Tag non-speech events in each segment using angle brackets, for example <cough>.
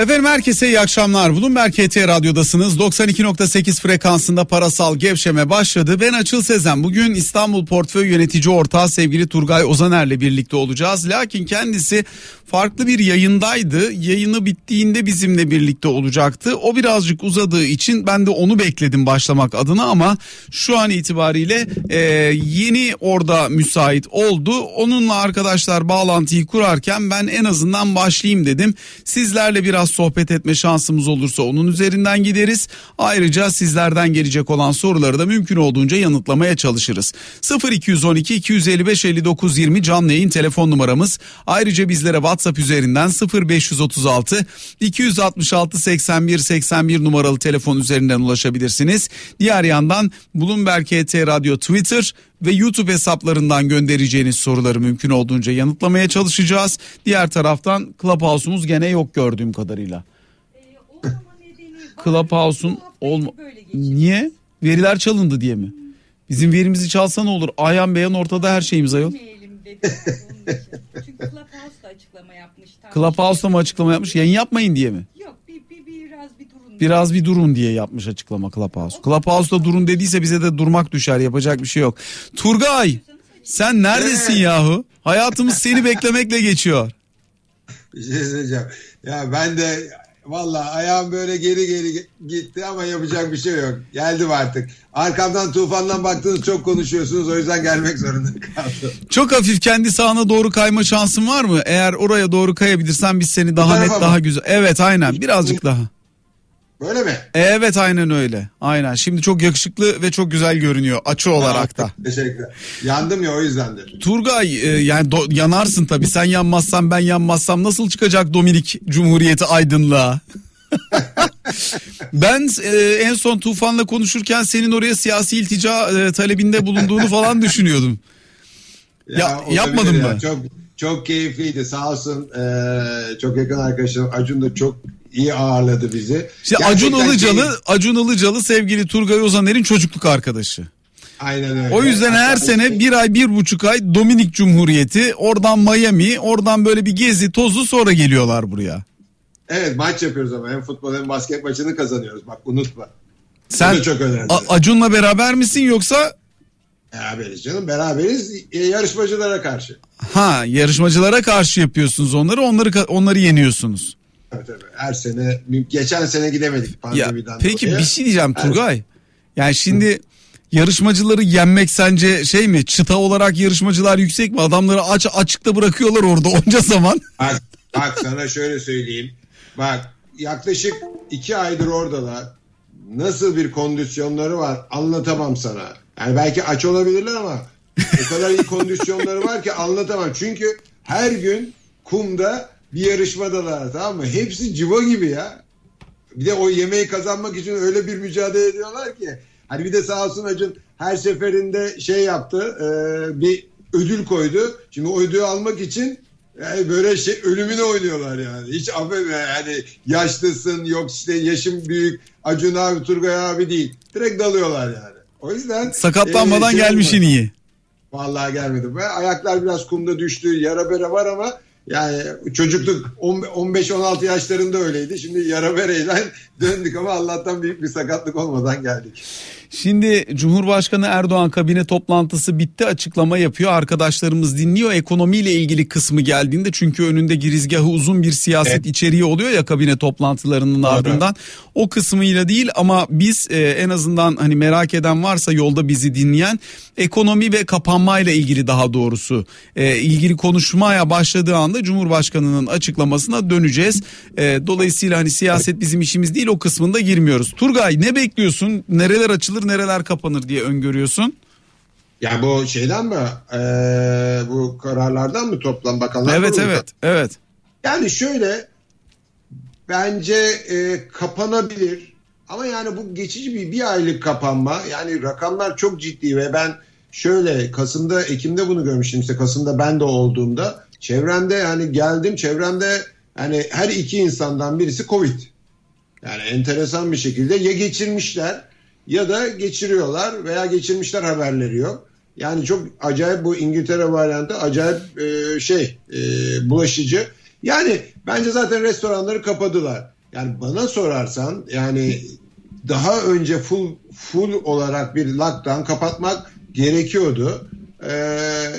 Efendim herkese iyi akşamlar. Bloomberg KT Radyo'dasınız. 92.8 frekansında parasal gevşeme başladı. Ben Açıl Sezen. Bugün İstanbul Portföy Yönetici Ortağı sevgili Turgay Ozaner'le birlikte olacağız. Lakin kendisi farklı bir yayındaydı. Yayını bittiğinde bizimle birlikte olacaktı. O birazcık uzadığı için ben de onu bekledim başlamak adına ama şu an itibariyle e, yeni orada müsait oldu. Onunla arkadaşlar bağlantıyı kurarken ben en azından başlayayım dedim. Sizlerle biraz sohbet etme şansımız olursa onun üzerinden gideriz. Ayrıca sizlerden gelecek olan soruları da mümkün olduğunca yanıtlamaya çalışırız. 0212 255 59 20 canlı yayın telefon numaramız. Ayrıca bizlere WhatsApp üzerinden 0536 266 81 81 numaralı telefon üzerinden ulaşabilirsiniz. Diğer yandan Bloomberg KT Radyo Twitter ve YouTube hesaplarından göndereceğiniz soruları mümkün olduğunca yanıtlamaya çalışacağız. Diğer taraftan Clubhouse'umuz gene yok gördüğüm kadarıyla. Clubhouse'un olma... Niye? Veriler çalındı diye mi? Bizim verimizi çalsa ne olur? Ayhan beyan ortada her şeyimiz ayol. Çünkü Clubhouse da açıklama yapmış. Clubhouse'da mı açıklama yapmış? Yayın yapmayın diye mi? Biraz bir durun. Diye yapmış açıklama Clubhouse. Clubhouse'da durun dediyse bize de durmak düşer yapacak bir şey yok. Turgay sen neredesin yahu? Hayatımız seni beklemekle geçiyor. <laughs> Bir şey söyleyeceğim. Ya ben de valla ayağım böyle geri geri gitti ama yapacak bir şey yok. Geldim artık. Arkamdan tufandan baktınız çok konuşuyorsunuz o yüzden gelmek zorunda kaldım. Çok hafif kendi sağına doğru kayma şansın var mı? Eğer oraya doğru kayabilirsen biz seni daha net tarafa daha mı? güzel. Evet aynen birazcık daha. Böyle mi? Evet aynen öyle. Aynen. Şimdi çok yakışıklı ve çok güzel görünüyor açı olarak da. Teşekkürler. Yandım ya o yüzdendir. Turgay e, yani do- yanarsın tabii. Sen yanmazsan ben yanmazsam nasıl çıkacak Dominik Cumhuriyeti aydınlığa? <laughs> ben e, en son Tufan'la konuşurken senin oraya siyasi iltica e, talebinde bulunduğunu falan düşünüyordum. Ya, olabilir yapmadın ya. mı? Çok çok keyifliydi sağ olsun. Ee, çok yakın arkadaşım Acun da çok iyi ağırladı bizi. İşte Acun Ilıcalı, keyif- Acun Ilıcalı sevgili Turgay Ozaner'in çocukluk arkadaşı. Aynen öyle. O yüzden her sene bir ay bir buçuk ay Dominik Cumhuriyeti oradan Miami oradan böyle bir gezi tozu sonra geliyorlar buraya. Evet maç yapıyoruz ama hem futbol hem basket maçını kazanıyoruz. Bak unutma. Sen da çok önemli. A- Acun'la beraber misin yoksa Beraberiz canım beraberiz e, yarışmacılara karşı. ha yarışmacılara karşı yapıyorsunuz onları onları onları yeniyorsunuz. Her sene geçen sene gidemedik Ya pandemiden peki dolayı. bir şey diyeceğim Her- Turgay. Yani şimdi yarışmacıları yenmek sence şey mi? Çıta olarak yarışmacılar yüksek mi? Adamları aç açıkta bırakıyorlar orada <laughs> onca zaman. Bak, bak sana şöyle söyleyeyim. Bak yaklaşık iki aydır oradalar. Nasıl bir kondisyonları var anlatamam sana. Yani belki aç olabilirler ama o kadar iyi kondisyonları var ki anlatamam. Çünkü her gün kumda bir yarışmadalar tamam mı? Hepsi civa gibi ya. Bir de o yemeği kazanmak için öyle bir mücadele ediyorlar ki. Hani bir de sağ olsun Acun her seferinde şey yaptı e, bir ödül koydu. Şimdi o ödülü almak için yani böyle şey ölümüne oynuyorlar yani. Hiç affetme yani yaşlısın yok işte yaşım büyük Acun abi Turgay abi değil. Direkt dalıyorlar yani. O yüzden Sakatlanmadan e, şey gelmişin iyi. Vallahi gelmedim. Ve ayaklar biraz kumda düştü. Yara bere var ama yani çocukluk 15-16 yaşlarında öyleydi. Şimdi yara bereyle <laughs> döndük ama Allah'tan büyük bir sakatlık olmadan geldik. Şimdi Cumhurbaşkanı Erdoğan kabine toplantısı bitti açıklama yapıyor. Arkadaşlarımız dinliyor. Ekonomiyle ilgili kısmı geldiğinde çünkü önünde girizgahı uzun bir siyaset Evet. içeriği oluyor ya kabine toplantılarının ardından. O kısmıyla değil ama biz e, en azından hani merak eden varsa yolda bizi dinleyen ekonomi ve kapanmayla ilgili daha doğrusu e, ilgili konuşmaya başladığı anda Cumhurbaşkanı'nın açıklamasına döneceğiz. E, dolayısıyla hani siyaset bizim işimiz değil o kısmında girmiyoruz. Turgay ne bekliyorsun? Nereler açılır nereler kapanır diye öngörüyorsun? Yani bu şeyden mi? Ee, bu kararlardan mı toplam bakanlar? Evet Kurulu'ndan? evet evet. Yani şöyle bence e, kapanabilir ama yani bu geçici bir bir aylık kapanma yani rakamlar çok ciddi ve ben şöyle Kasım'da Ekim'de bunu görmüştüm işte Kasım'da ben de olduğumda çevremde yani geldim çevremde hani her iki insandan birisi Covid yani enteresan bir şekilde ya geçirmişler ya da geçiriyorlar veya geçirmişler haberleri yok. Yani çok acayip bu İngiltere varyantı acayip e, şey e, bulaşıcı. Yani bence zaten restoranları kapadılar. Yani bana sorarsan yani daha önce full full olarak bir lockdown kapatmak gerekiyordu. Ee,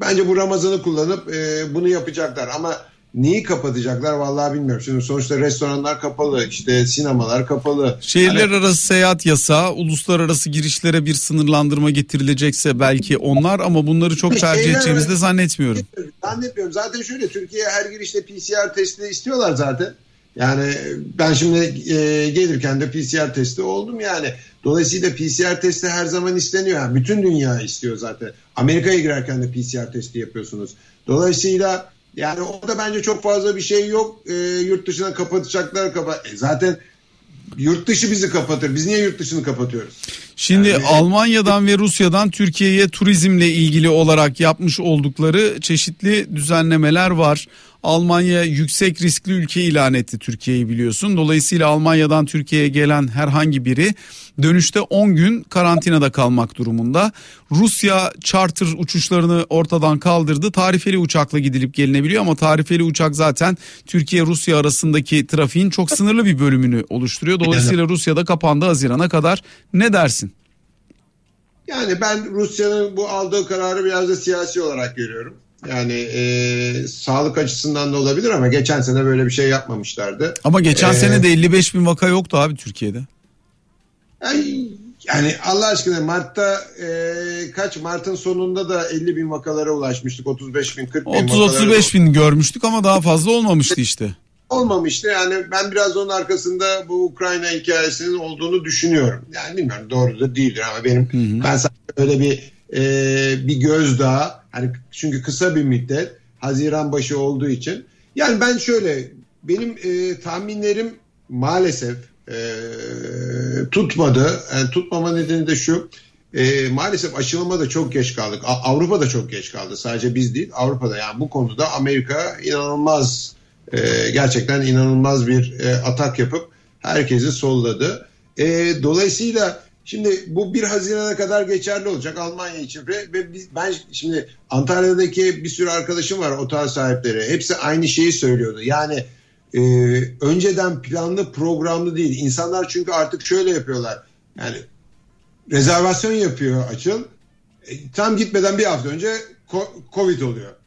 bence bu Ramazan'ı kullanıp e, bunu yapacaklar ama neyi kapatacaklar vallahi bilmiyorum. Şimdi sonuçta restoranlar kapalı, işte sinemalar kapalı. Şehirler Hani- arası seyahat yasağı, uluslararası girişlere bir sınırlandırma getirilecekse belki onlar ama bunları çok tercih edeceğimizi de zannetmiyorum. Zannetmiyorum. Zaten şöyle Türkiye'ye her girişte PCR testi istiyorlar zaten. Yani ben şimdi e, gelirken de PCR testi oldum yani. Dolayısıyla PCR testi her zaman isteniyor. Yani bütün dünya istiyor zaten. Amerika'ya girerken de PCR testi yapıyorsunuz. Dolayısıyla yani orada bence çok fazla bir şey yok. E, yurt dışına kapatacaklar. Kapa e, zaten yurt dışı bizi kapatır. Biz niye yurt dışını kapatıyoruz? Şimdi Yani- Almanya'dan ve Rusya'dan Türkiye'ye turizmle ilgili olarak yapmış oldukları çeşitli düzenlemeler var. Almanya yüksek riskli ülke ilan etti Türkiye'yi biliyorsun. Dolayısıyla Almanya'dan Türkiye'ye gelen herhangi biri dönüşte 10 gün karantinada kalmak durumunda. Rusya charter uçuşlarını ortadan kaldırdı. Tarifeli uçakla gidilip gelinebiliyor ama tarifeli uçak zaten Türkiye Rusya arasındaki trafiğin çok sınırlı bir bölümünü oluşturuyor. Dolayısıyla Rusya'da kapandı Haziran'a kadar. Ne dersin? Yani ben Rusya'nın bu aldığı kararı biraz da siyasi olarak görüyorum. Yani e, sağlık açısından da olabilir ama geçen sene böyle bir şey yapmamışlardı. Ama geçen Ee, sene de 55 bin vaka yoktu abi Türkiye'de. Yani, yani Allah aşkına Mart'ta e, kaç Mart'ın sonunda da 50 bin vakalara ulaşmıştık. 35 bin 40 bin 30-35 bin görmüştük ama daha fazla olmamıştı işte. Olmamıştı. Yani ben biraz onun arkasında bu Ukrayna hikayesinin olduğunu düşünüyorum. Yani bilmiyorum doğru da değildir ama benim ben sadece öyle bir e, bir gözdağı hani çünkü kısa bir müddet Haziran başı olduğu için yani ben şöyle benim e, tahminlerim maalesef e, tutmadı. Yani tutmama nedeni de şu. E, maalesef aşılama da çok geç kaldık. A- Avrupa da çok geç kaldı. Sadece biz değil Avrupa'da yani bu konuda Amerika inanılmaz e, gerçekten inanılmaz bir e, atak yapıp herkesi solladı. E, dolayısıyla şimdi bu 1 Haziran'a kadar geçerli olacak Almanya için ve, ve ben şimdi Antalya'daki bir sürü arkadaşım var otel sahipleri. Hepsi aynı şeyi söylüyordu. Yani e, önceden planlı programlı değil. İnsanlar çünkü artık şöyle yapıyorlar. Yani rezervasyon yapıyor açıl. E, tam gitmeden bir hafta önce Covid oluyor.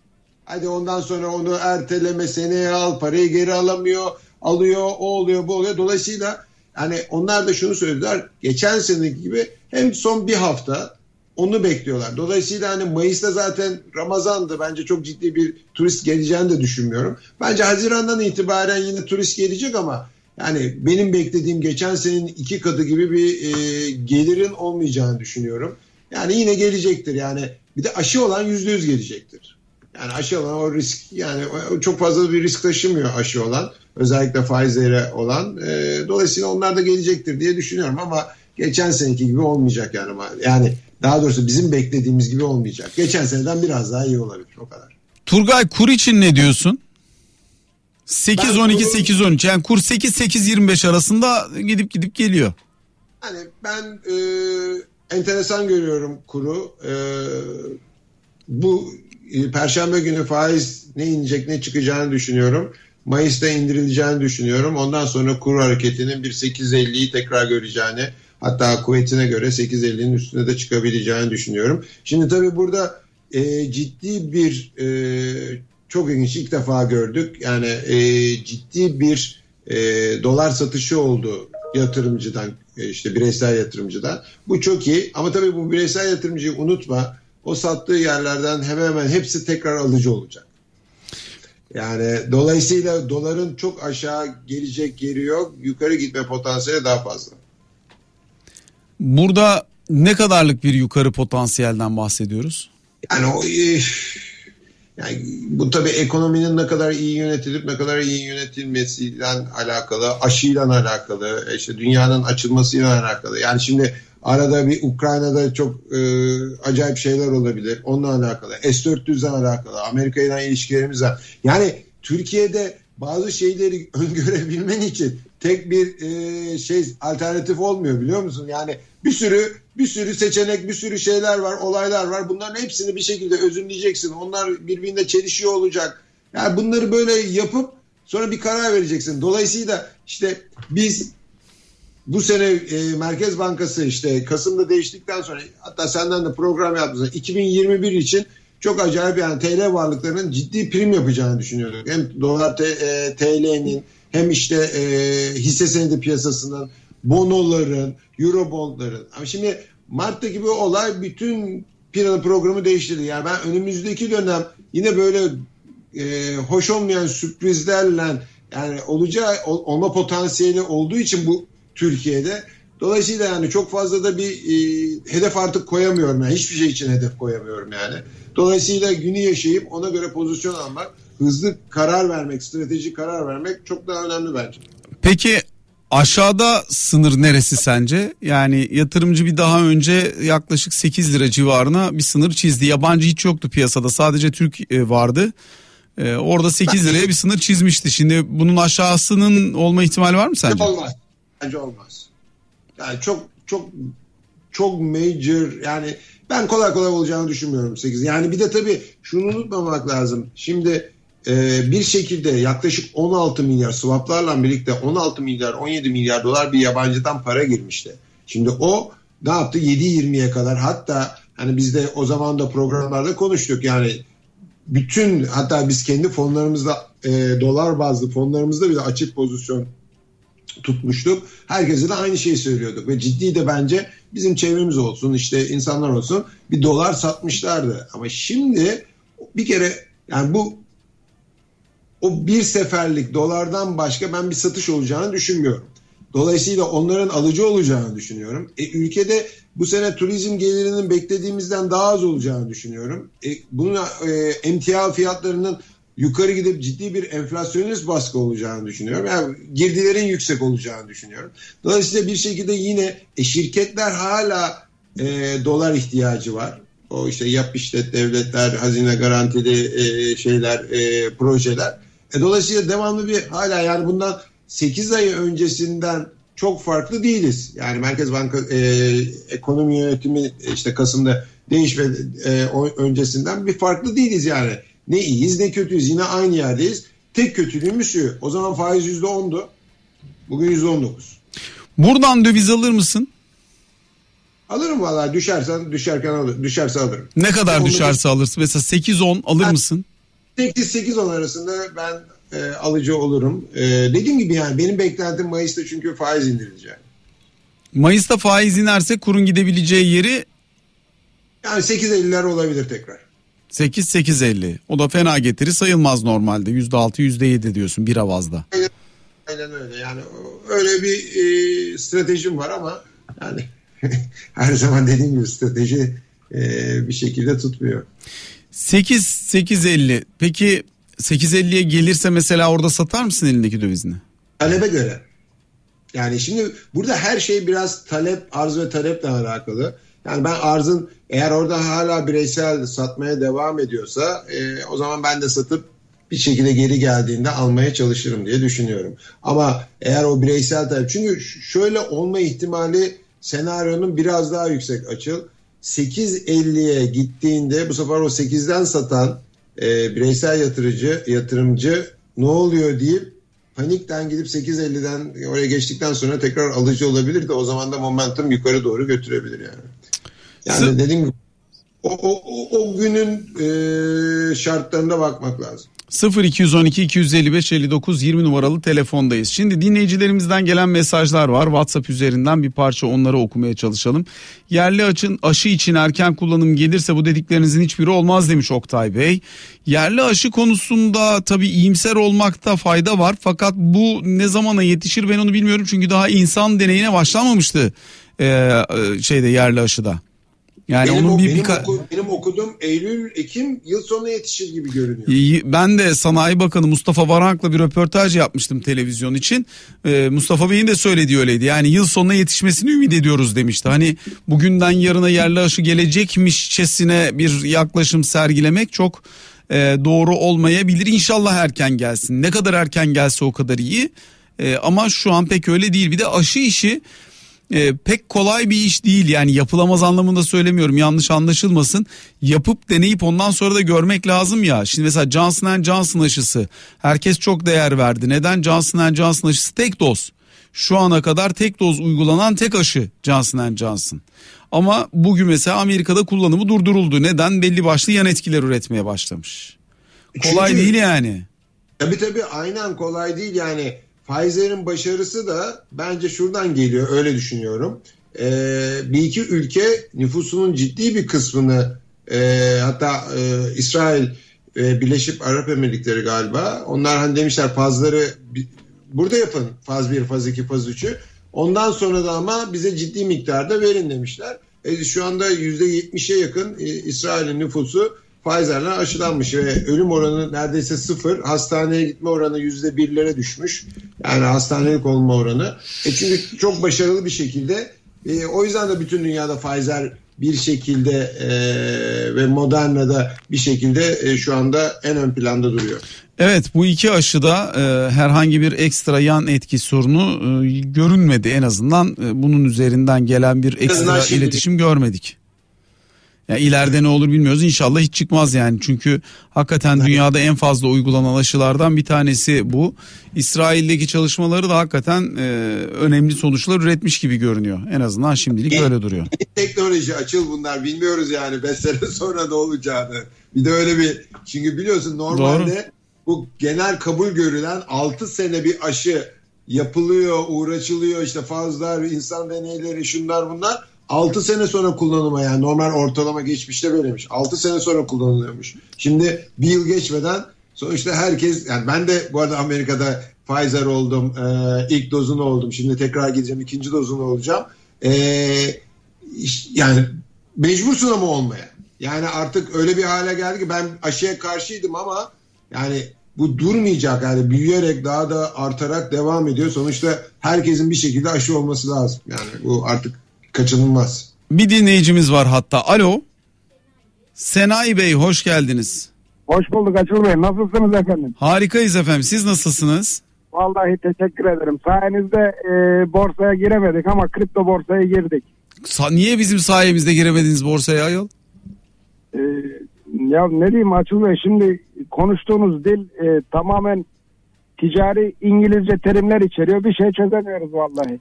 Hadi ondan sonra onu erteleme seneye al parayı geri alamıyor alıyor o oluyor bu oluyor. Dolayısıyla yani onlar da şunu söylediler geçen seneki gibi hem son bir hafta onu bekliyorlar. Dolayısıyla hani Mayıs'ta zaten Ramazan'dı. Bence çok ciddi bir turist geleceğini de düşünmüyorum. Bence Haziran'dan itibaren yine turist gelecek ama yani benim beklediğim geçen senenin iki katı gibi bir e, gelirin olmayacağını düşünüyorum. Yani yine gelecektir. Yani bir de aşı olan yüzde yüz gelecektir. Yani aşı olan o risk yani çok fazla bir risk taşımıyor aşı olan. Özellikle Pfizer'e olan. E, dolayısıyla onlar da gelecektir diye düşünüyorum ama geçen seneki gibi olmayacak yani. Yani daha doğrusu bizim beklediğimiz gibi olmayacak. Geçen seneden biraz daha iyi olabilir o kadar. Turgay kur için ne diyorsun? 8 Ben 12 kuru- 8 13 yani kur 8 8 25 arasında gidip gidip geliyor. Hani ben e, enteresan görüyorum kuru. E, bu Perşembe günü faiz ne inecek ne çıkacağını düşünüyorum. Mayıs'ta indirileceğini düşünüyorum. Ondan sonra kur hareketinin bir 8.50'yi tekrar göreceğini hatta kuvvetine göre 8.50'nin üstüne de çıkabileceğini düşünüyorum. Şimdi tabii burada e, ciddi bir e, çok ilginç ilk defa gördük. Yani e, ciddi bir e, dolar satışı oldu yatırımcıdan e, işte bireysel yatırımcıdan. Bu çok iyi ama tabii bu bireysel yatırımcıyı unutma. O sattığı yerlerden hemen hemen hepsi tekrar alıcı olacak. Yani dolayısıyla doların çok aşağı gelecek yeri yok. Yukarı gitme potansiyeli daha fazla. Burada ne kadarlık bir yukarı potansiyelden bahsediyoruz? Yani o e, yani bu tabii ekonominin ne kadar iyi yönetilip ne kadar iyi yönetilmesiyle alakalı, aşıyla alakalı, işte dünyanın açılmasıyla alakalı. Yani şimdi arada bir Ukrayna'da çok e, acayip şeyler olabilir. Onunla alakalı. S-400'le alakalı. Amerika ile ilişkilerimiz var. Yani Türkiye'de bazı şeyleri <laughs> öngörebilmen için tek bir e, şey alternatif olmuyor biliyor musun? Yani bir sürü bir sürü seçenek, bir sürü şeyler var, olaylar var. Bunların hepsini bir şekilde özümleyeceksin. Onlar birbirine çelişiyor olacak. Yani bunları böyle yapıp sonra bir karar vereceksin. Dolayısıyla işte biz bu sene e, Merkez Bankası işte Kasım'da değiştikten sonra hatta senden de program yaptığımızda 2021 için çok acayip yani TL varlıklarının ciddi prim yapacağını düşünüyorduk. Hem dolar e, TL'nin hem işte e, hisse senedi piyasasının bonoların, euro bondların. Ama şimdi Mart'taki bu olay bütün planı programı değiştirdi. Yani ben önümüzdeki dönem yine böyle e, hoş olmayan sürprizlerle yani olacağı olma potansiyeli olduğu için bu Türkiye'de dolayısıyla yani çok fazla da bir e, hedef artık koyamıyorum yani hiçbir şey için hedef koyamıyorum yani. Dolayısıyla günü yaşayıp ona göre pozisyon almak, hızlı karar vermek, stratejik karar vermek çok daha önemli bence. Peki aşağıda sınır neresi sence? Yani yatırımcı bir daha önce yaklaşık 8 lira civarına bir sınır çizdi. Yabancı hiç yoktu piyasada sadece Türk e, vardı. Ee, orada 8 liraya bir sınır çizmişti. Şimdi bunun aşağısının olma ihtimali var mı sence? Olmaz. Bence olmaz. Yani çok çok çok major yani ben kolay kolay olacağını düşünmüyorum 8. Yani bir de tabii şunu unutmamak lazım. Şimdi e, bir şekilde yaklaşık 16 milyar swaplarla birlikte 16 milyar 17 milyar dolar bir yabancıdan para girmişti. Şimdi o ne yaptı? 7-20'ye kadar hatta hani biz de o zaman da programlarda konuştuk yani bütün hatta biz kendi fonlarımızda e, dolar bazlı fonlarımızda bile açık pozisyon tutmuştuk. Herkese de aynı şeyi söylüyorduk ve ciddi de bence bizim çevremiz olsun işte insanlar olsun bir dolar satmışlardı. Ama şimdi bir kere yani bu o bir seferlik dolardan başka ben bir satış olacağını düşünmüyorum. Dolayısıyla onların alıcı olacağını düşünüyorum. E, ülkede bu sene turizm gelirinin beklediğimizden daha az olacağını düşünüyorum. E, bunun e, emtia fiyatlarının yukarı gidip ciddi bir enflasyonist baskı olacağını düşünüyorum. Yani girdilerin yüksek olacağını düşünüyorum. Dolayısıyla bir şekilde yine e, şirketler hala e, dolar ihtiyacı var. O işte yap işlet devletler, hazine garantili e, şeyler, e, projeler. E, dolayısıyla devamlı bir hala yani bundan 8 ay öncesinden çok farklı değiliz. Yani Merkez Banka e, ekonomi yönetimi işte Kasım'da değişme e, öncesinden bir farklı değiliz yani. Ne iyiyiz ne kötüyüz yine aynı yerdeyiz. Tek kötülüğümüz şu o zaman faiz yüzde ondu bugün yüzde on dokuz. Buradan döviz alır mısın? Alırım valla düşersen düşerken alır, düşerse alırım. Ne kadar Onu düşerse alırsın mesela 8-10 alır mısın? 8-8-10 arasında ben e, alıcı olurum. E, dediğim gibi yani benim beklentim Mayıs'ta çünkü faiz indirilecek. Mayıs'ta faiz inerse kurun gidebileceği yeri yani 8.50'ler olabilir tekrar. 8-8.50 o da fena getiri sayılmaz normalde %6 %7 diyorsun bir avazda. Aynen, aynen öyle yani öyle bir e, stratejim var ama yani <laughs> her zaman dediğim gibi strateji e, bir şekilde tutmuyor. 8 8.50 peki 8.50'ye gelirse mesela orada satar mısın elindeki dövizini? Talebe göre. Yani şimdi burada her şey biraz talep, arz ve taleple alakalı. Yani ben arzın eğer orada hala bireysel satmaya devam ediyorsa e, o zaman ben de satıp bir şekilde geri geldiğinde almaya çalışırım diye düşünüyorum. Ama eğer o bireysel talep çünkü şöyle olma ihtimali senaryonun biraz daha yüksek açıl. 8.50'ye gittiğinde bu sefer o 8'den satan e, bireysel yatırıcı, yatırımcı ne oluyor deyip panikten gidip 8.50'den oraya geçtikten sonra tekrar alıcı olabilir de o zaman da momentum yukarı doğru götürebilir yani. Yani dediğim gibi o, o, o günün e, şartlarına bakmak lazım. 0212 255 59 20 numaralı telefondayız. Şimdi dinleyicilerimizden gelen mesajlar var. WhatsApp üzerinden bir parça onları okumaya çalışalım. Yerli açın aşı için erken kullanım gelirse bu dediklerinizin hiçbiri olmaz demiş Oktay Bey. Yerli aşı konusunda tabii iyimser olmakta fayda var. Fakat bu ne zamana yetişir ben onu bilmiyorum. Çünkü daha insan deneyine başlamamıştı ee, şeyde yerli aşıda. Yani benim, onun bir, benim, bir... Oku, benim okuduğum Eylül Ekim yıl sonuna yetişir gibi görünüyor. Ben de Sanayi Bakanı Mustafa Varank'la bir röportaj yapmıştım televizyon için. Ee, Mustafa Bey'in de söylediği öyleydi. Yani yıl sonuna yetişmesini ümit ediyoruz demişti. Hani bugünden yarına yerli aşı gelecekmişçesine bir yaklaşım sergilemek çok e, doğru olmayabilir. İnşallah erken gelsin. Ne kadar erken gelse o kadar iyi. E, ama şu an pek öyle değil. Bir de aşı işi e, pek kolay bir iş değil. Yani yapılamaz anlamında söylemiyorum. Yanlış anlaşılmasın. Yapıp deneyip ondan sonra da görmek lazım ya. Şimdi mesela Johnson Johnson aşısı. Herkes çok değer verdi. Neden? Johnson Johnson aşısı tek doz. Şu ana kadar tek doz uygulanan tek aşı Johnson Johnson. Ama bugün mesela Amerika'da kullanımı durduruldu. Neden? Belli başlı yan etkiler üretmeye başlamış. Kolay Çünkü- değil yani. Tabii tabii aynen kolay değil yani Pfizer'in başarısı da bence şuradan geliyor öyle düşünüyorum. Ee, bir iki ülke nüfusunun ciddi bir kısmını e, hatta e, İsrail ve Birleşik Arap Emirlikleri galiba onlar hani demişler fazları burada yapın faz 1 faz 2 faz 3'ü ondan sonra da ama bize ciddi miktarda verin demişler. E, şu anda %70'e yakın e, İsrail'in nüfusu Pfizer'le aşılanmış ve ölüm oranı neredeyse sıfır. Hastaneye gitme oranı yüzde birlere düşmüş. Yani hastanelik olma oranı. E çünkü çok başarılı bir şekilde e, o yüzden de bütün dünyada Pfizer bir şekilde e, ve Moderna da bir şekilde e, şu anda en ön planda duruyor. Evet bu iki aşıda e, herhangi bir ekstra yan etki sorunu e, görünmedi en azından e, bunun üzerinden gelen bir ekstra iletişim görmedik. Ya ileride ne olur bilmiyoruz inşallah hiç çıkmaz yani çünkü hakikaten dünyada en fazla uygulanan aşılardan bir tanesi bu. İsrail'deki çalışmaları da hakikaten e, önemli sonuçlar üretmiş gibi görünüyor en azından şimdilik öyle duruyor. <laughs> Teknoloji açıl bunlar bilmiyoruz yani 5 sene <laughs> sonra ne olacağını. Bir de öyle bir çünkü biliyorsun normalde bu genel kabul görülen 6 sene bir aşı yapılıyor, uğraşılıyor işte fazlar, insan deneyleri şunlar bunlar. 6 sene sonra kullanıma yani normal ortalama geçmişte böylemiş. 6 sene sonra kullanılıyormuş. Şimdi bir yıl geçmeden sonuçta herkes yani ben de bu arada Amerika'da Pfizer oldum. Ee, ilk dozunu oldum. Şimdi tekrar gideceğim ikinci dozunu olacağım. İş- yani mecbursun ama olmaya. Yani artık öyle bir hale geldi ki ben aşıya karşıydım ama yani bu durmayacak yani büyüyerek daha da artarak devam ediyor. Sonuçta herkesin bir şekilde aşı olması lazım. Yani bu artık kaçınılmaz. Bir dinleyicimiz var hatta alo Senay Bey hoş geldiniz. Hoş bulduk Açıl Bey. Nasılsınız efendim? Harikayız efendim siz nasılsınız? Vallahi teşekkür ederim. Sayenizde e, borsaya giremedik ama kripto borsaya girdik. Sa- niye bizim sayemizde giremediniz borsaya ayol? E, ya ne diyeyim Açıl Bey şimdi konuştuğunuz dil e, tamamen ticari İngilizce terimler içeriyor. Bir şey çözemiyoruz vallahi.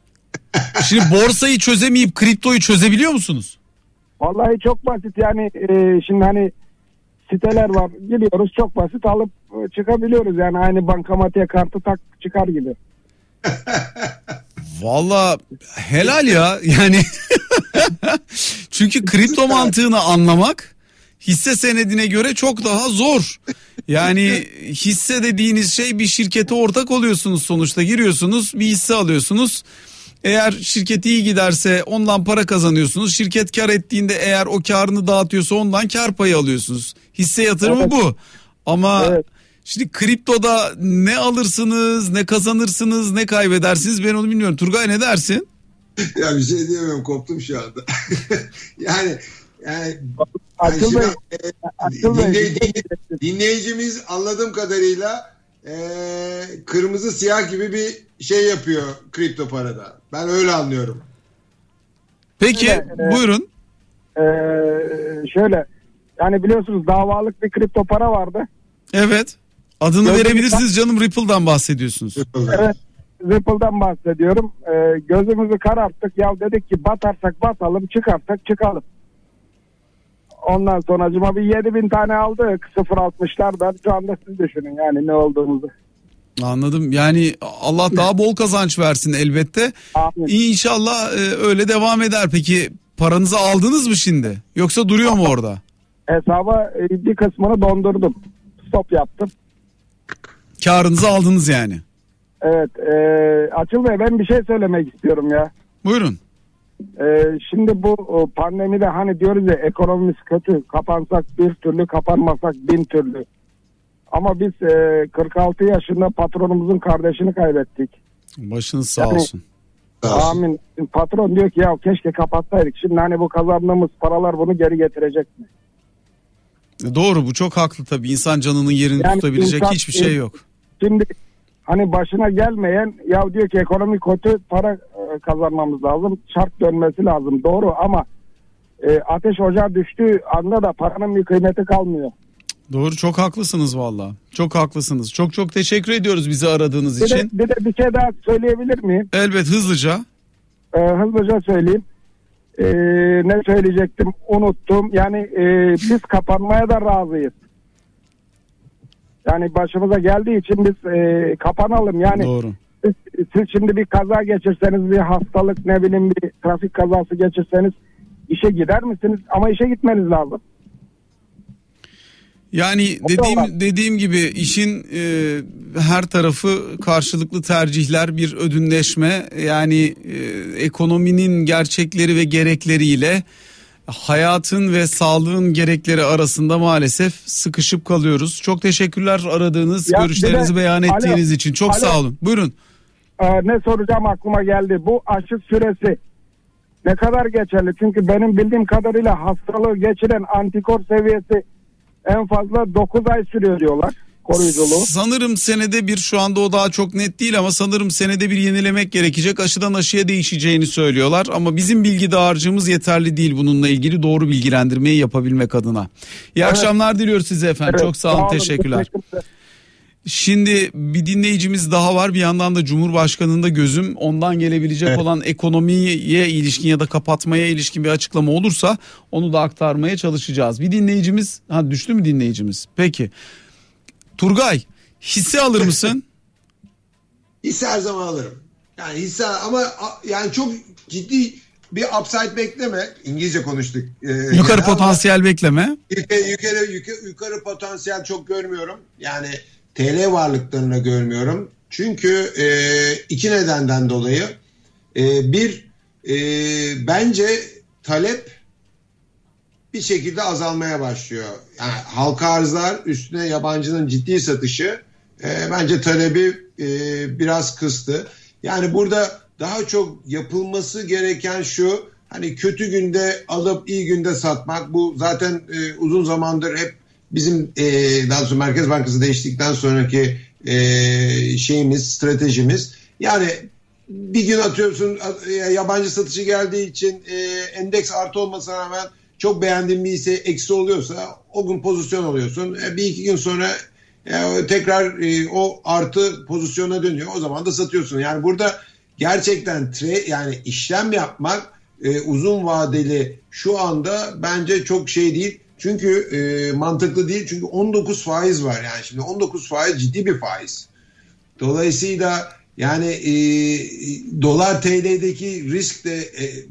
Şimdi borsayı çözemeyip kriptoyu çözebiliyor musunuz? Vallahi çok basit yani e, şimdi hani siteler var gidiyoruz çok basit alıp e, çıkabiliyoruz yani aynı bankamatiğe kartı tak çıkar gibi. <laughs> Valla helal ya yani <laughs> çünkü kripto mantığını anlamak hisse senedine göre çok daha zor. Yani hisse dediğiniz şey bir şirkete ortak oluyorsunuz sonuçta giriyorsunuz bir hisse alıyorsunuz. Eğer şirket iyi giderse ondan para kazanıyorsunuz. Şirket kar ettiğinde eğer o karını dağıtıyorsa ondan kar payı alıyorsunuz. Hisse yatırımı Evet. bu. Ama Evet. şimdi kriptoda ne alırsınız, ne kazanırsınız, ne kaybedersiniz ben onu bilmiyorum. Turgay ne dersin? <laughs> ya bir şey diyemiyorum koptum şu anda. <laughs> yani yani Açıl şimdi, e, Açıl Bey, dinley- dinley- dinleyicimiz anladığım kadarıyla e, kırmızı siyah gibi bir şey yapıyor kripto parada. Ben öyle anlıyorum. Peki Şöyle, e, buyurun. Ee, şöyle yani biliyorsunuz davalık bir kripto para vardı. Evet. Adını Gördüm. verebilirsiniz canım Ripple'dan bahsediyorsunuz. Evet Ripple'dan bahsediyorum. Ee, gözümüzü kararttık. Ya dedik ki batarsak batalım çıkarsak çıkalım. Ondan sonra acıma bir 7000 tane aldık 0.60'lardan. Şu anda siz düşünün yani ne olduğumuzu. Anladım. Yani Allah daha bol kazanç versin elbette. Amin. İnşallah e, öyle devam eder. Peki paranızı aldınız mı şimdi? Yoksa duruyor mu orada? Hesaba e, bir kısmını dondurdum. Stop yaptım. Karınızı aldınız yani. Evet. E, Açıl Bey ben bir şey söylemek istiyorum ya. Buyurun. Ee, şimdi bu pandemide hani diyoruz ya ekonomimiz kötü kapansak bir türlü kapanmasak bin türlü. Ama biz e, 46 yaşında patronumuzun kardeşini kaybettik. Başınız sağ Yani- olsun. Amin. Patron diyor ki ya keşke kapatsaydık. Şimdi hani bu kazandığımız paralar bunu geri getirecek mi? Doğru bu çok haklı tabii. İnsan canının yerini Yani tutabilecek insan- hiçbir şey yok. Şimdi hani başına gelmeyen ya diyor ki ekonomi kötü para e, kazanmamız lazım. Çark dönmesi lazım. Doğru ama e, ateş ocağa düştüğü anda da paranın bir kıymeti kalmıyor. Doğru çok haklısınız valla. Çok haklısınız. Çok çok teşekkür ediyoruz bizi aradığınız Bir de, için. bir de bir şey daha söyleyebilir miyim? Elbet hızlıca. E, hızlıca söyleyeyim. E, ne söyleyecektim unuttum. Yani e, biz kapanmaya da razıyız. Yani başımıza geldiği için biz e, kapanalım. Yani Doğru. siz, siz şimdi bir kaza geçirseniz bir hastalık ne bileyim bir trafik kazası geçirseniz işe gider misiniz? Ama işe gitmeniz lazım. Yani dediğim dediğim gibi işin e, her tarafı karşılıklı tercihler, bir ödünleşme. Yani e, ekonominin gerçekleri ve gerekleriyle hayatın ve sağlığın gerekleri arasında maalesef sıkışıp kalıyoruz. Çok teşekkürler aradığınız, Ya görüşlerinizi de- beyan Alo, ettiğiniz için. Çok alo. sağ olun. Buyurun. Ee, ne soracağım aklıma geldi. Bu aşı süresi ne kadar geçerli? Çünkü benim bildiğim kadarıyla hastalığı geçiren antikor seviyesi en fazla 9 ay sürüyor diyorlar koruyuculuğu. Sanırım senede bir şu anda o daha çok net değil ama sanırım senede bir yenilemek gerekecek. Aşıdan aşıya değişeceğini söylüyorlar ama bizim bilgi dağarcığımız yeterli değil bununla ilgili doğru bilgilendirmeyi yapabilmek adına. İyi akşamlar diliyoruz size efendim. Evet, çok sağ olun, teşekkürler. teşekkürler. Şimdi bir dinleyicimiz daha var. Bir yandan da Cumhurbaşkanı'nda gözüm ondan gelebilecek Evet. olan ekonomiye ilişkin ya da kapatmaya ilişkin bir açıklama olursa onu da aktarmaya çalışacağız. Bir dinleyicimiz ha düştü mü dinleyicimiz? Peki. Turgay hisse alır mısın? <laughs> Hisse her zaman alırım. Yani hisse ama yani çok ciddi bir upside bekleme. İngilizce konuştuk. Ee, Yukarı yani ama potansiyel bekleme. Yukarı, yukarı, yukarı, yukarı potansiyel çok görmüyorum. Yani TL varlıklarını görmüyorum. Çünkü e, iki nedenden dolayı. E, bir, e, bence talep bir şekilde azalmaya başlıyor. Yani halka arzlar üstüne yabancının ciddi satışı e, bence talebi e, biraz kıstı. Yani burada daha çok yapılması gereken şu hani kötü günde alıp iyi günde satmak bu zaten e, uzun zamandır hep bizim e, daha sonra Merkez Bankası değiştikten sonraki e, şeyimiz stratejimiz yani bir gün atıyorsun e, yabancı satışı geldiği için e, endeks artı olmasına rağmen çok beğendiğin bir hisse eksi oluyorsa o gün pozisyon alıyorsun. E, bir iki gün sonra e, tekrar e, o artı pozisyona dönüyor. O zaman da satıyorsun. Yani burada gerçekten tre yani işlem yapmak uzun vadeli şu anda bence çok şey değil. Çünkü e, mantıklı değil. Çünkü 19 faiz var yani şimdi 19 faiz ciddi bir faiz. Dolayısıyla yani e, dolar TL'deki risk de e,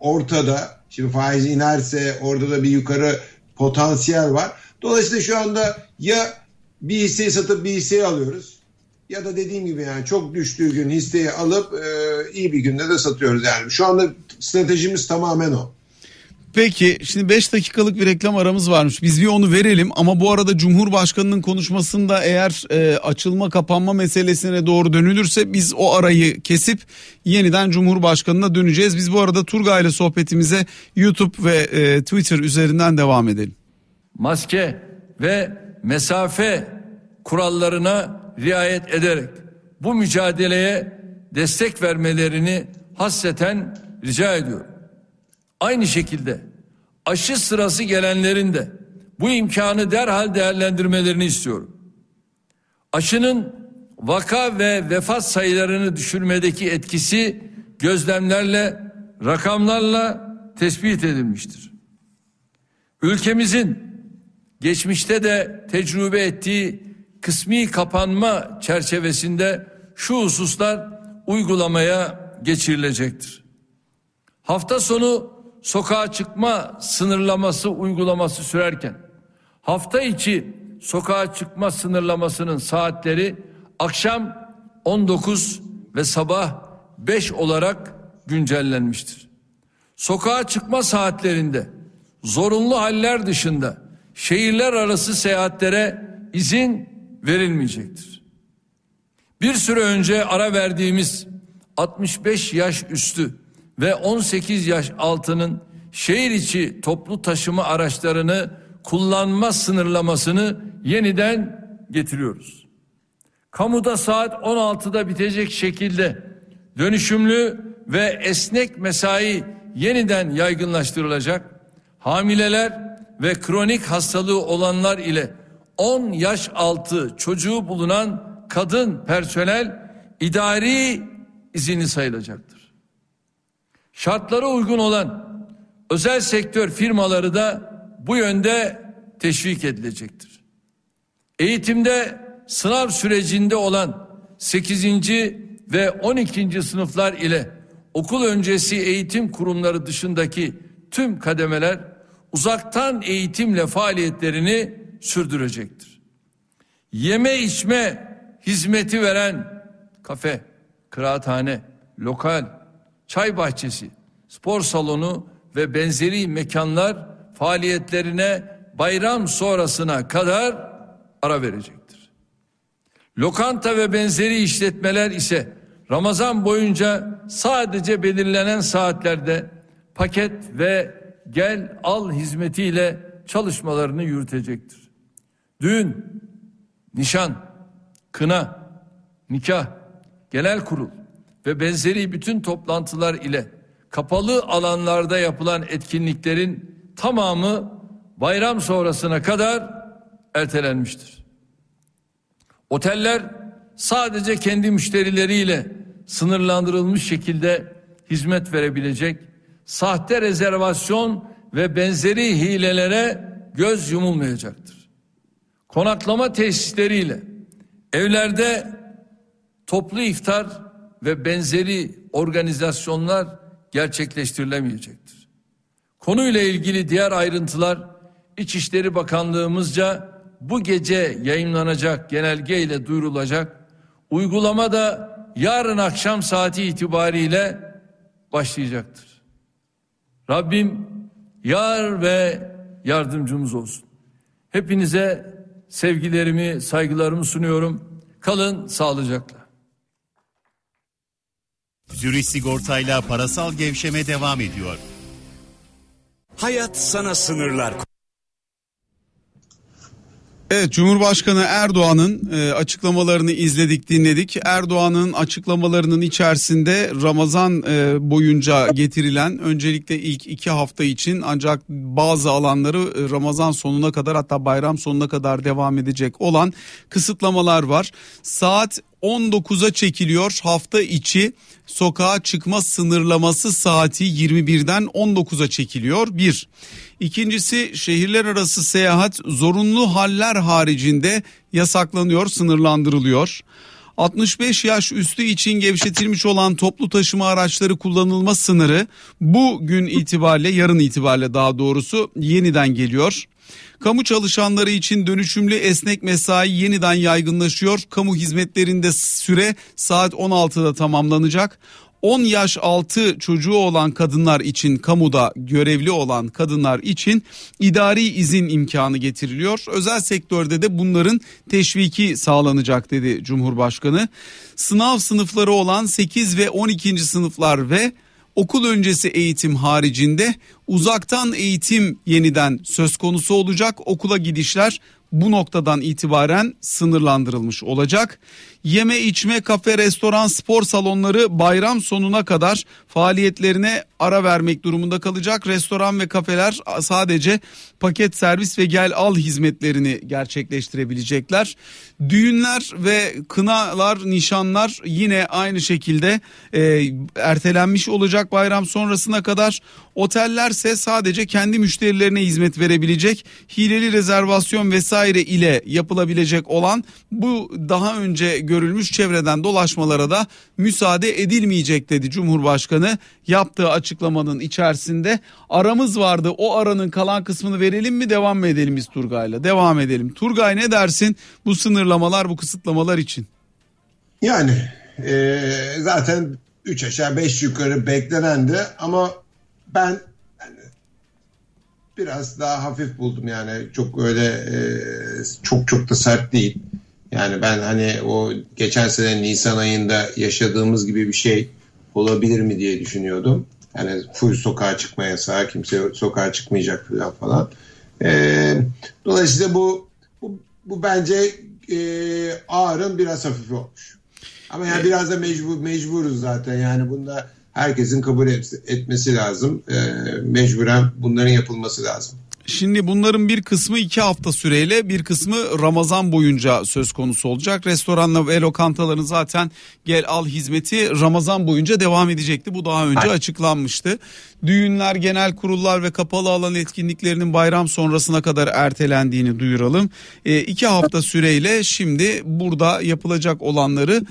ortada. Şimdi faiz inerse orada da bir yukarı potansiyel var. Dolayısıyla şu anda ya bir hisseyi satıp bir hisseyi alıyoruz ya da dediğim gibi yani çok düştüğü gün hisseyi alıp e, iyi bir günde de satıyoruz yani. Şu anda stratejimiz tamamen o. Peki şimdi 5 dakikalık bir reklam aramız varmış. Biz bir onu verelim ama bu arada Cumhurbaşkanı'nın konuşmasında eğer e, açılma kapanma meselesine doğru dönülürse biz o arayı kesip yeniden Cumhurbaşkanı'na döneceğiz. Biz bu arada Turgay ile sohbetimize YouTube ve e, Twitter üzerinden devam edelim. maske ve mesafe kurallarına riayet ederek bu mücadeleye destek vermelerini hasreten rica ediyorum. Aynı şekilde aşı sırası gelenlerin de bu imkanı derhal değerlendirmelerini istiyorum. Aşının vaka ve vefat sayılarını düşürmedeki etkisi gözlemlerle, rakamlarla tespit edilmiştir. Ülkemizin geçmişte de tecrübe ettiği kısmi kapanma çerçevesinde şu hususlar uygulamaya geçirilecektir. Hafta sonu sokağa çıkma sınırlaması uygulaması sürerken hafta içi sokağa çıkma sınırlamasının saatleri akşam 19 ve sabah 5 olarak güncellenmiştir. Sokağa çıkma saatlerinde zorunlu haller dışında şehirler arası seyahatlere izin verilmeyecektir. Bir süre önce ara verdiğimiz 65 yaş üstü ve 18 yaş altının şehir içi toplu taşıma araçlarını kullanma sınırlamasını yeniden getiriyoruz. Kamuda saat 16'da bitecek şekilde dönüşümlü ve esnek mesai yeniden yaygınlaştırılacak. Hamileler ve kronik hastalığı olanlar ile 10 yaş altı çocuğu bulunan kadın personel idari izini sayılacaktır. Şartlara uygun olan özel sektör firmaları da bu yönde teşvik edilecektir. Eğitimde sınav sürecinde olan 8. ve 12. sınıflar ile okul öncesi eğitim kurumları dışındaki tüm kademeler uzaktan eğitimle faaliyetlerini sürdürecektir. Yeme içme hizmeti veren kafe, kıraathane, lokal, çay bahçesi, spor salonu ve benzeri mekanlar faaliyetlerine bayram sonrasına kadar ara verecektir. Lokanta ve benzeri işletmeler ise Ramazan boyunca sadece belirlenen saatlerde paket ve gel al hizmetiyle çalışmalarını yürütecektir. Düğün, nişan, kına, nikah, genel kurul ve benzeri bütün toplantılar ile kapalı alanlarda yapılan etkinliklerin tamamı bayram sonrasına kadar ertelenmiştir. Oteller sadece kendi müşterileriyle sınırlandırılmış şekilde hizmet verebilecek sahte rezervasyon ve benzeri hilelere göz yumulmayacaktır. Konaklama tesisleriyle evlerde toplu iftar ve benzeri organizasyonlar gerçekleştirilemeyecektir. Konuyla ilgili diğer ayrıntılar İçişleri Bakanlığımızca bu gece yayınlanacak genelge ile duyurulacak. Uygulama da yarın akşam saati itibariyle başlayacaktır. Rabbim yar ve yardımcımız olsun. Hepinize sevgilerimi, saygılarımı sunuyorum. Kalın sağlıcakla. Zürich Sigorta'yla parasal gevşeme devam ediyor. Hayat sana sınırlar Evet Cumhurbaşkanı Erdoğan'ın e, açıklamalarını izledik dinledik. Erdoğan'ın açıklamalarının içerisinde Ramazan e, boyunca getirilen öncelikle ilk iki hafta için ancak bazı alanları e, Ramazan sonuna kadar hatta bayram sonuna kadar devam edecek olan kısıtlamalar var. Saat 19'a çekiliyor hafta içi sokağa çıkma sınırlaması saati 21'den 19'a çekiliyor. Bir. İkincisi şehirler arası seyahat zorunlu haller haricinde yasaklanıyor, sınırlandırılıyor. 65 yaş üstü için gevşetilmiş olan toplu taşıma araçları kullanılma sınırı bu gün itibariyle yarın itibariyle daha doğrusu yeniden geliyor. Kamu çalışanları için dönüşümlü esnek mesai yeniden yaygınlaşıyor. Kamu hizmetlerinde süre saat 16'da tamamlanacak. 10 yaş altı çocuğu olan kadınlar için kamuda görevli olan kadınlar için idari izin imkanı getiriliyor. Özel sektörde de bunların teşviki sağlanacak dedi Cumhurbaşkanı. Sınav sınıfları olan 8 ve 12. sınıflar ve okul öncesi eğitim haricinde uzaktan eğitim yeniden söz konusu olacak. Okula gidişler bu noktadan itibaren sınırlandırılmış olacak. Yeme içme kafe restoran spor salonları bayram sonuna kadar faaliyetlerine ara vermek durumunda kalacak. Restoran ve kafeler sadece paket servis ve gel al hizmetlerini gerçekleştirebilecekler. Düğünler ve kınalar, nişanlar yine aynı şekilde e, ertelenmiş olacak bayram sonrasına kadar. Otellerse sadece kendi müşterilerine hizmet verebilecek hileli rezervasyon vesaire ile yapılabilecek olan bu daha önce görülmüş çevreden dolaşmalara da müsaade edilmeyecek dedi Cumhurbaşkanı yaptığı açıklamanın içerisinde. Aramız vardı o aranın kalan kısmını verelim mi devam mı edelim biz Turgay'la? Devam edelim. Turgay ne dersin bu sınırlamalar bu kısıtlamalar için? Yani e, zaten 3 aşağı 5 yukarı beklenendi ama ben yani, biraz daha hafif buldum yani çok öyle e, çok çok da sert değil. Yani ben hani o geçen sene Nisan ayında yaşadığımız gibi bir şey olabilir mi diye düşünüyordum. Yani full sokağa çıkma yasağı, kimse sokağa çıkmayacak falan falan. E, dolayısıyla bu, bu, bu bence e, ağırın biraz hafif olmuş. Ama yani biraz da mecbur, mecburuz zaten yani bunda herkesin kabul et- etmesi lazım. E, mecburen bunların yapılması lazım. Şimdi bunların bir kısmı iki hafta süreyle bir kısmı Ramazan boyunca söz konusu olacak. Restoranla ve lokantaların zaten gel al hizmeti Ramazan boyunca devam edecekti. Bu daha önce açıklanmıştı. Düğünler, genel kurullar ve kapalı alan etkinliklerinin bayram sonrasına kadar ertelendiğini duyuralım. E, iki hafta süreyle şimdi burada yapılacak olanları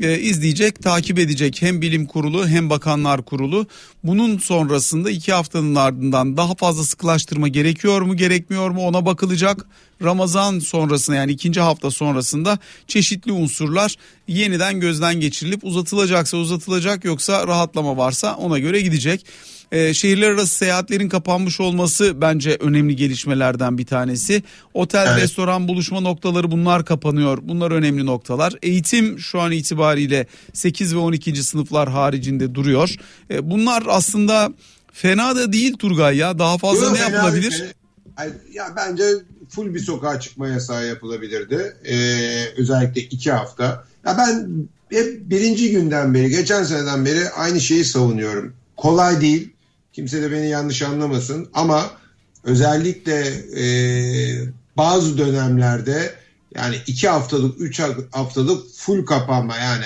e, izleyecek, takip edecek hem bilim kurulu hem bakanlar kurulu. Bunun sonrasında iki haftanın ardından daha fazla sıkılaştırma gerekiyor mu gerekmiyor mu ona bakılacak. Ramazan sonrasında yani ikinci hafta sonrasında çeşitli unsurlar yeniden gözden geçirilip uzatılacaksa uzatılacak yoksa rahatlama varsa ona göre gidecek. Ee, şehirler arası seyahatlerin kapanmış olması bence önemli gelişmelerden bir tanesi. Otel, Evet. restoran, buluşma noktaları bunlar kapanıyor. Bunlar önemli noktalar. Eğitim şu an itibariyle 8 ve 12. sınıflar haricinde duruyor. Ee, bunlar aslında fena da değil Turgay ya. Daha fazla Yok, ne yapılabilir? Ya bence full bir sokağa çıkma yasağı yapılabilirdi. Ee, özellikle iki hafta. Ya ben hep birinci günden beri, geçen seneden beri aynı şeyi savunuyorum. Kolay değil. Kimse de beni yanlış anlamasın. Ama özellikle e, bazı dönemlerde yani iki haftalık, üç haftalık full kapanma yani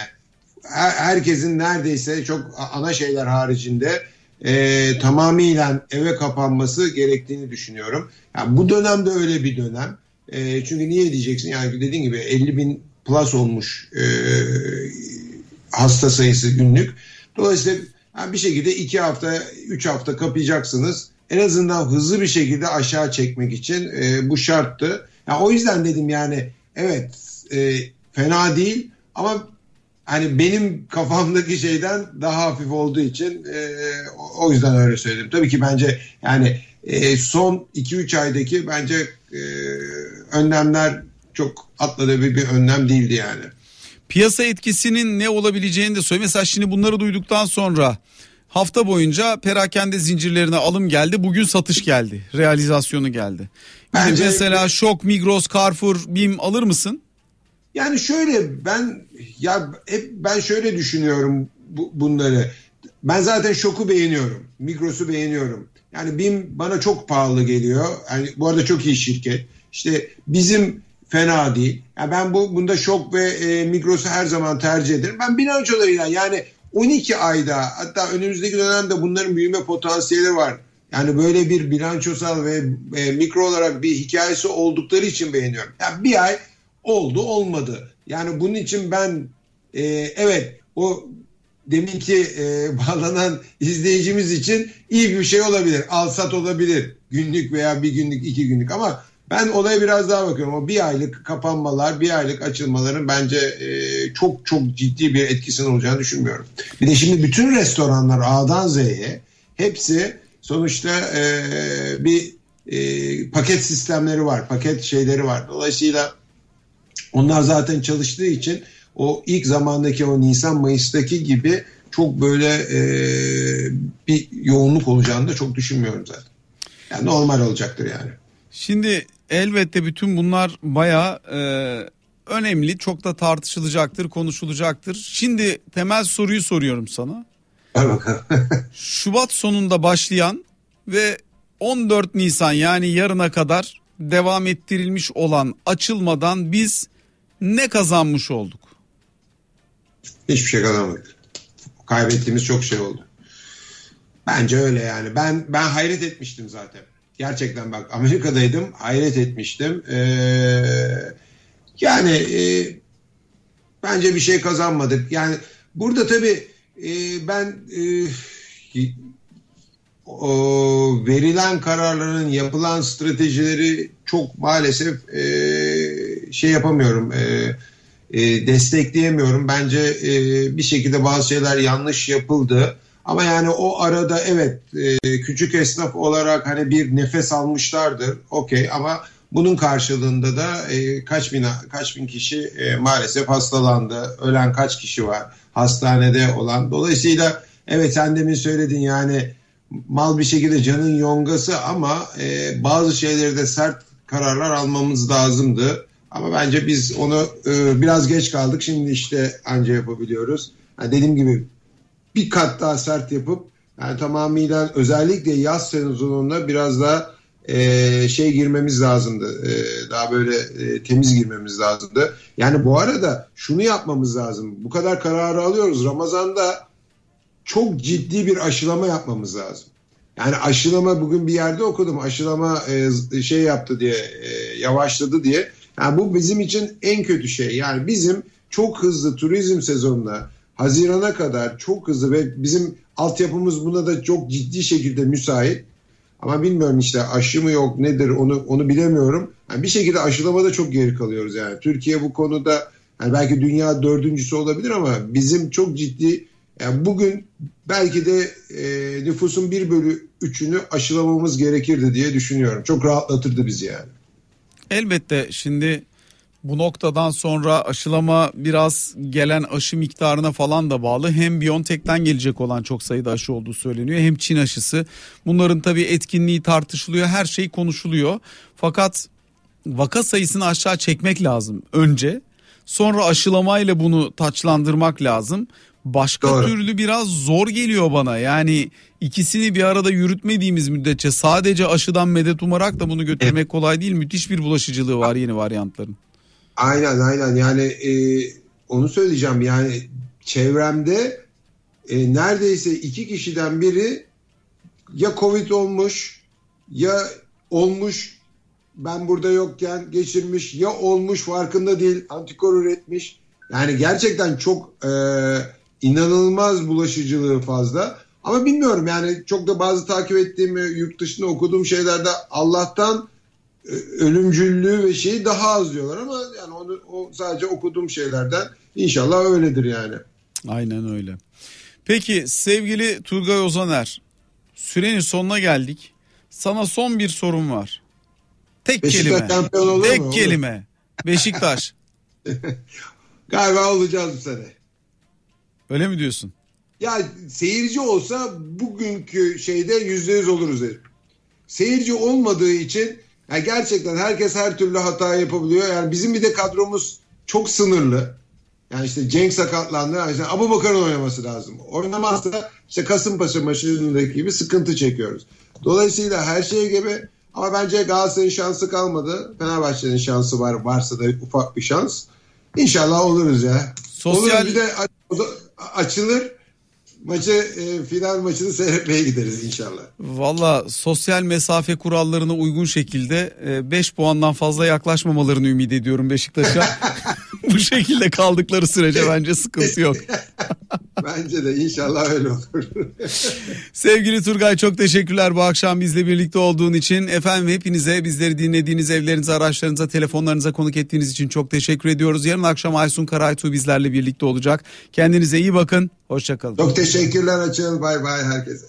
her- herkesin neredeyse çok ana şeyler haricinde e, tamamıyla eve kapanması gerektiğini düşünüyorum. Yani bu dönemde öyle bir dönem. E, çünkü niye diyeceksin? Yani dediğin gibi 50 bin plus olmuş e, hasta sayısı günlük. Dolayısıyla yani bir şekilde iki hafta, üç hafta kapayacaksınız. En azından hızlı bir şekilde aşağı çekmek için e, bu şarttı. Yani o yüzden dedim yani evet e, fena değil ama hani benim kafamdaki şeyden daha hafif olduğu için e, o- yüzden öyle söyledim. Tabii ki bence yani e, son 2-3 aydaki bence e, önlemler çok atladığı bir, bir önlem değildi yani. Piyasa etkisinin ne olabileceğini de söyle. Mesela şimdi bunları duyduktan sonra hafta boyunca perakende zincirlerine alım geldi. Bugün satış geldi. Realizasyonu geldi. Bence- mesela Şok, Migros, Carrefour, BİM alır mısın? Yani şöyle ben ya hep ben şöyle düşünüyorum bu- bunları. Ben zaten şoku beğeniyorum. Migros'u beğeniyorum. Yani BİM bana çok pahalı geliyor. Yani bu arada çok iyi şirket. İşte bizim fena değil. Yani ben bu bunda şok ve e, Migros'u her zaman tercih ederim. Ben bilançolarıyla yani 12 ayda hatta önümüzdeki dönemde bunların büyüme potansiyeli var. Yani böyle bir bilançosal ve e, mikro olarak bir hikayesi oldukları için beğeniyorum. Yani bir ay oldu olmadı. Yani bunun için ben e, evet o deminki e, <laughs> bağlanan izleyicimiz için iyi bir şey olabilir. Alsat olabilir. Günlük veya bir günlük iki günlük ama ben olaya biraz daha bakıyorum. O bir aylık kapanmalar, bir aylık açılmaların bence e, çok çok ciddi bir etkisinin olacağını düşünmüyorum. Bir de şimdi bütün restoranlar A'dan Z'ye hepsi sonuçta e, bir e, paket sistemleri var, paket şeyleri var. Dolayısıyla onlar zaten çalıştığı için o ilk zamandaki o Nisan Mayıs'taki gibi çok böyle e, bir yoğunluk olacağını da çok düşünmüyorum zaten. Yani normal olacaktır yani. Şimdi elbette bütün bunlar bayağı e, önemli. Çok da tartışılacaktır, konuşulacaktır. Şimdi temel soruyu soruyorum sana. <laughs> Şubat sonunda başlayan ve 14 Nisan yani yarına kadar devam ettirilmiş olan açılmadan biz ne kazanmış olduk? Hiçbir şey kazanmadık. Kaybettiğimiz çok şey oldu. Bence öyle yani. Ben ben hayret etmiştim zaten. Gerçekten bak Amerika'daydım. Hayret etmiştim. Ee, yani e, bence bir şey kazanmadık. Yani burada tabii e, ben e, o verilen kararların yapılan stratejileri çok maalesef e, şey yapamıyorum. E, e, destekleyemiyorum. Bence e, bir şekilde bazı şeyler yanlış yapıldı. Ama yani o arada evet e, küçük esnaf olarak hani bir nefes almışlardır. Okey ama bunun karşılığında da e, kaç bin kaç bin kişi e, maalesef hastalandı. Ölen kaç kişi var hastanede olan. Dolayısıyla evet sen demin söyledin yani mal bir şekilde canın yongası ama e, bazı şeyleri de sert kararlar almamız lazımdı. Ama bence biz onu e, biraz geç kaldık. Şimdi işte anca yapabiliyoruz. Ha, dediğim gibi bir kat daha sert yapıp yani tamamıyla özellikle yaz sezonunda biraz daha e, şey girmemiz lazımdı. E, daha böyle e, temiz girmemiz lazımdı. Yani bu arada şunu yapmamız lazım. Bu kadar kararı alıyoruz. Ramazan'da çok ciddi bir aşılama yapmamız lazım. Yani aşılama bugün bir yerde okudum. Aşılama e, şey yaptı diye e, yavaşladı diye. Yani bu bizim için en kötü şey. Yani bizim çok hızlı turizm sezonuna Haziran'a kadar çok hızlı ve bizim altyapımız buna da çok ciddi şekilde müsait. Ama bilmiyorum işte aşı mı yok nedir onu onu bilemiyorum. Yani bir şekilde aşılamada çok geri kalıyoruz yani. Türkiye bu konuda yani belki dünya dördüncüsü olabilir ama bizim çok ciddi yani bugün belki de e, nüfusun bir bölü üçünü aşılamamız gerekirdi diye düşünüyorum. Çok rahatlatırdı bizi yani. Elbette şimdi bu noktadan sonra aşılama biraz gelen aşı miktarına falan da bağlı. Hem Biontech'ten gelecek olan çok sayıda aşı olduğu söyleniyor hem Çin aşısı. Bunların tabii etkinliği tartışılıyor her şey konuşuluyor. Fakat vaka sayısını aşağı çekmek lazım önce. Sonra aşılamayla bunu taçlandırmak lazım. Başka Doğru. türlü biraz zor geliyor bana. Yani ikisini bir arada yürütmediğimiz müddetçe sadece aşıdan medet umarak da bunu götürmek kolay değil. Müthiş bir bulaşıcılığı var yeni varyantların. Aynen aynen yani e, onu söyleyeceğim yani çevremde e, neredeyse iki kişiden biri ya Covid olmuş ya olmuş ben burada yokken geçirmiş ya olmuş farkında değil antikor üretmiş. Yani gerçekten çok e, inanılmaz bulaşıcılığı fazla. Ama bilmiyorum yani çok da bazı takip ettiğim yurt dışında okuduğum şeylerde Allah'tan e, ölümcüllüğü ve şeyi daha az diyorlar ama yani onu o sadece okuduğum şeylerden inşallah öyledir yani. Aynen öyle. Peki sevgili Turgay Ozaner sürenin sonuna geldik. Sana son bir sorum var. Tek Beşiktaş kelime. Tek mu? Kelime. Beşiktaş. <laughs> Galiba olacağız bu sene. Öyle mi diyorsun? Ya seyirci olsa bugünkü şeyde yüzde yüz oluruz derim. Seyirci olmadığı için ya gerçekten herkes her türlü hata yapabiliyor. Yani bizim bir de kadromuz çok sınırlı. Yani işte Cenk sakatlandı. Yani işte Abu Bakar'ın oynaması lazım. Oynamazsa işte Kasımpaşa maçındaki gibi sıkıntı çekiyoruz. Dolayısıyla her şey gibi ama bence Galatasaray'ın şansı kalmadı. Fenerbahçe'nin şansı var. Varsa da ufak bir şans. İnşallah oluruz ya. Sosyal- Olur bir de açılır. Maçı e, final maçını seyretmeye gideriz inşallah. Valla sosyal mesafe kurallarına uygun şekilde 5 puandan fazla yaklaşmamalarını ümit ediyorum Beşiktaş'a. <laughs> Bu şekilde kaldıkları sürece bence sıkıntı yok. <laughs> Bence de inşallah öyle olur. <laughs> Sevgili Turgay çok teşekkürler bu akşam bizle birlikte olduğun için. Efendim hepinize bizleri dinlediğiniz evlerinize, araçlarınıza, telefonlarınıza konuk ettiğiniz için çok teşekkür ediyoruz. Yarın akşam Aysun Karaytu bizlerle birlikte olacak. Kendinize iyi bakın. Hoşçakalın. Çok teşekkürler Açıl. Bay bay herkese.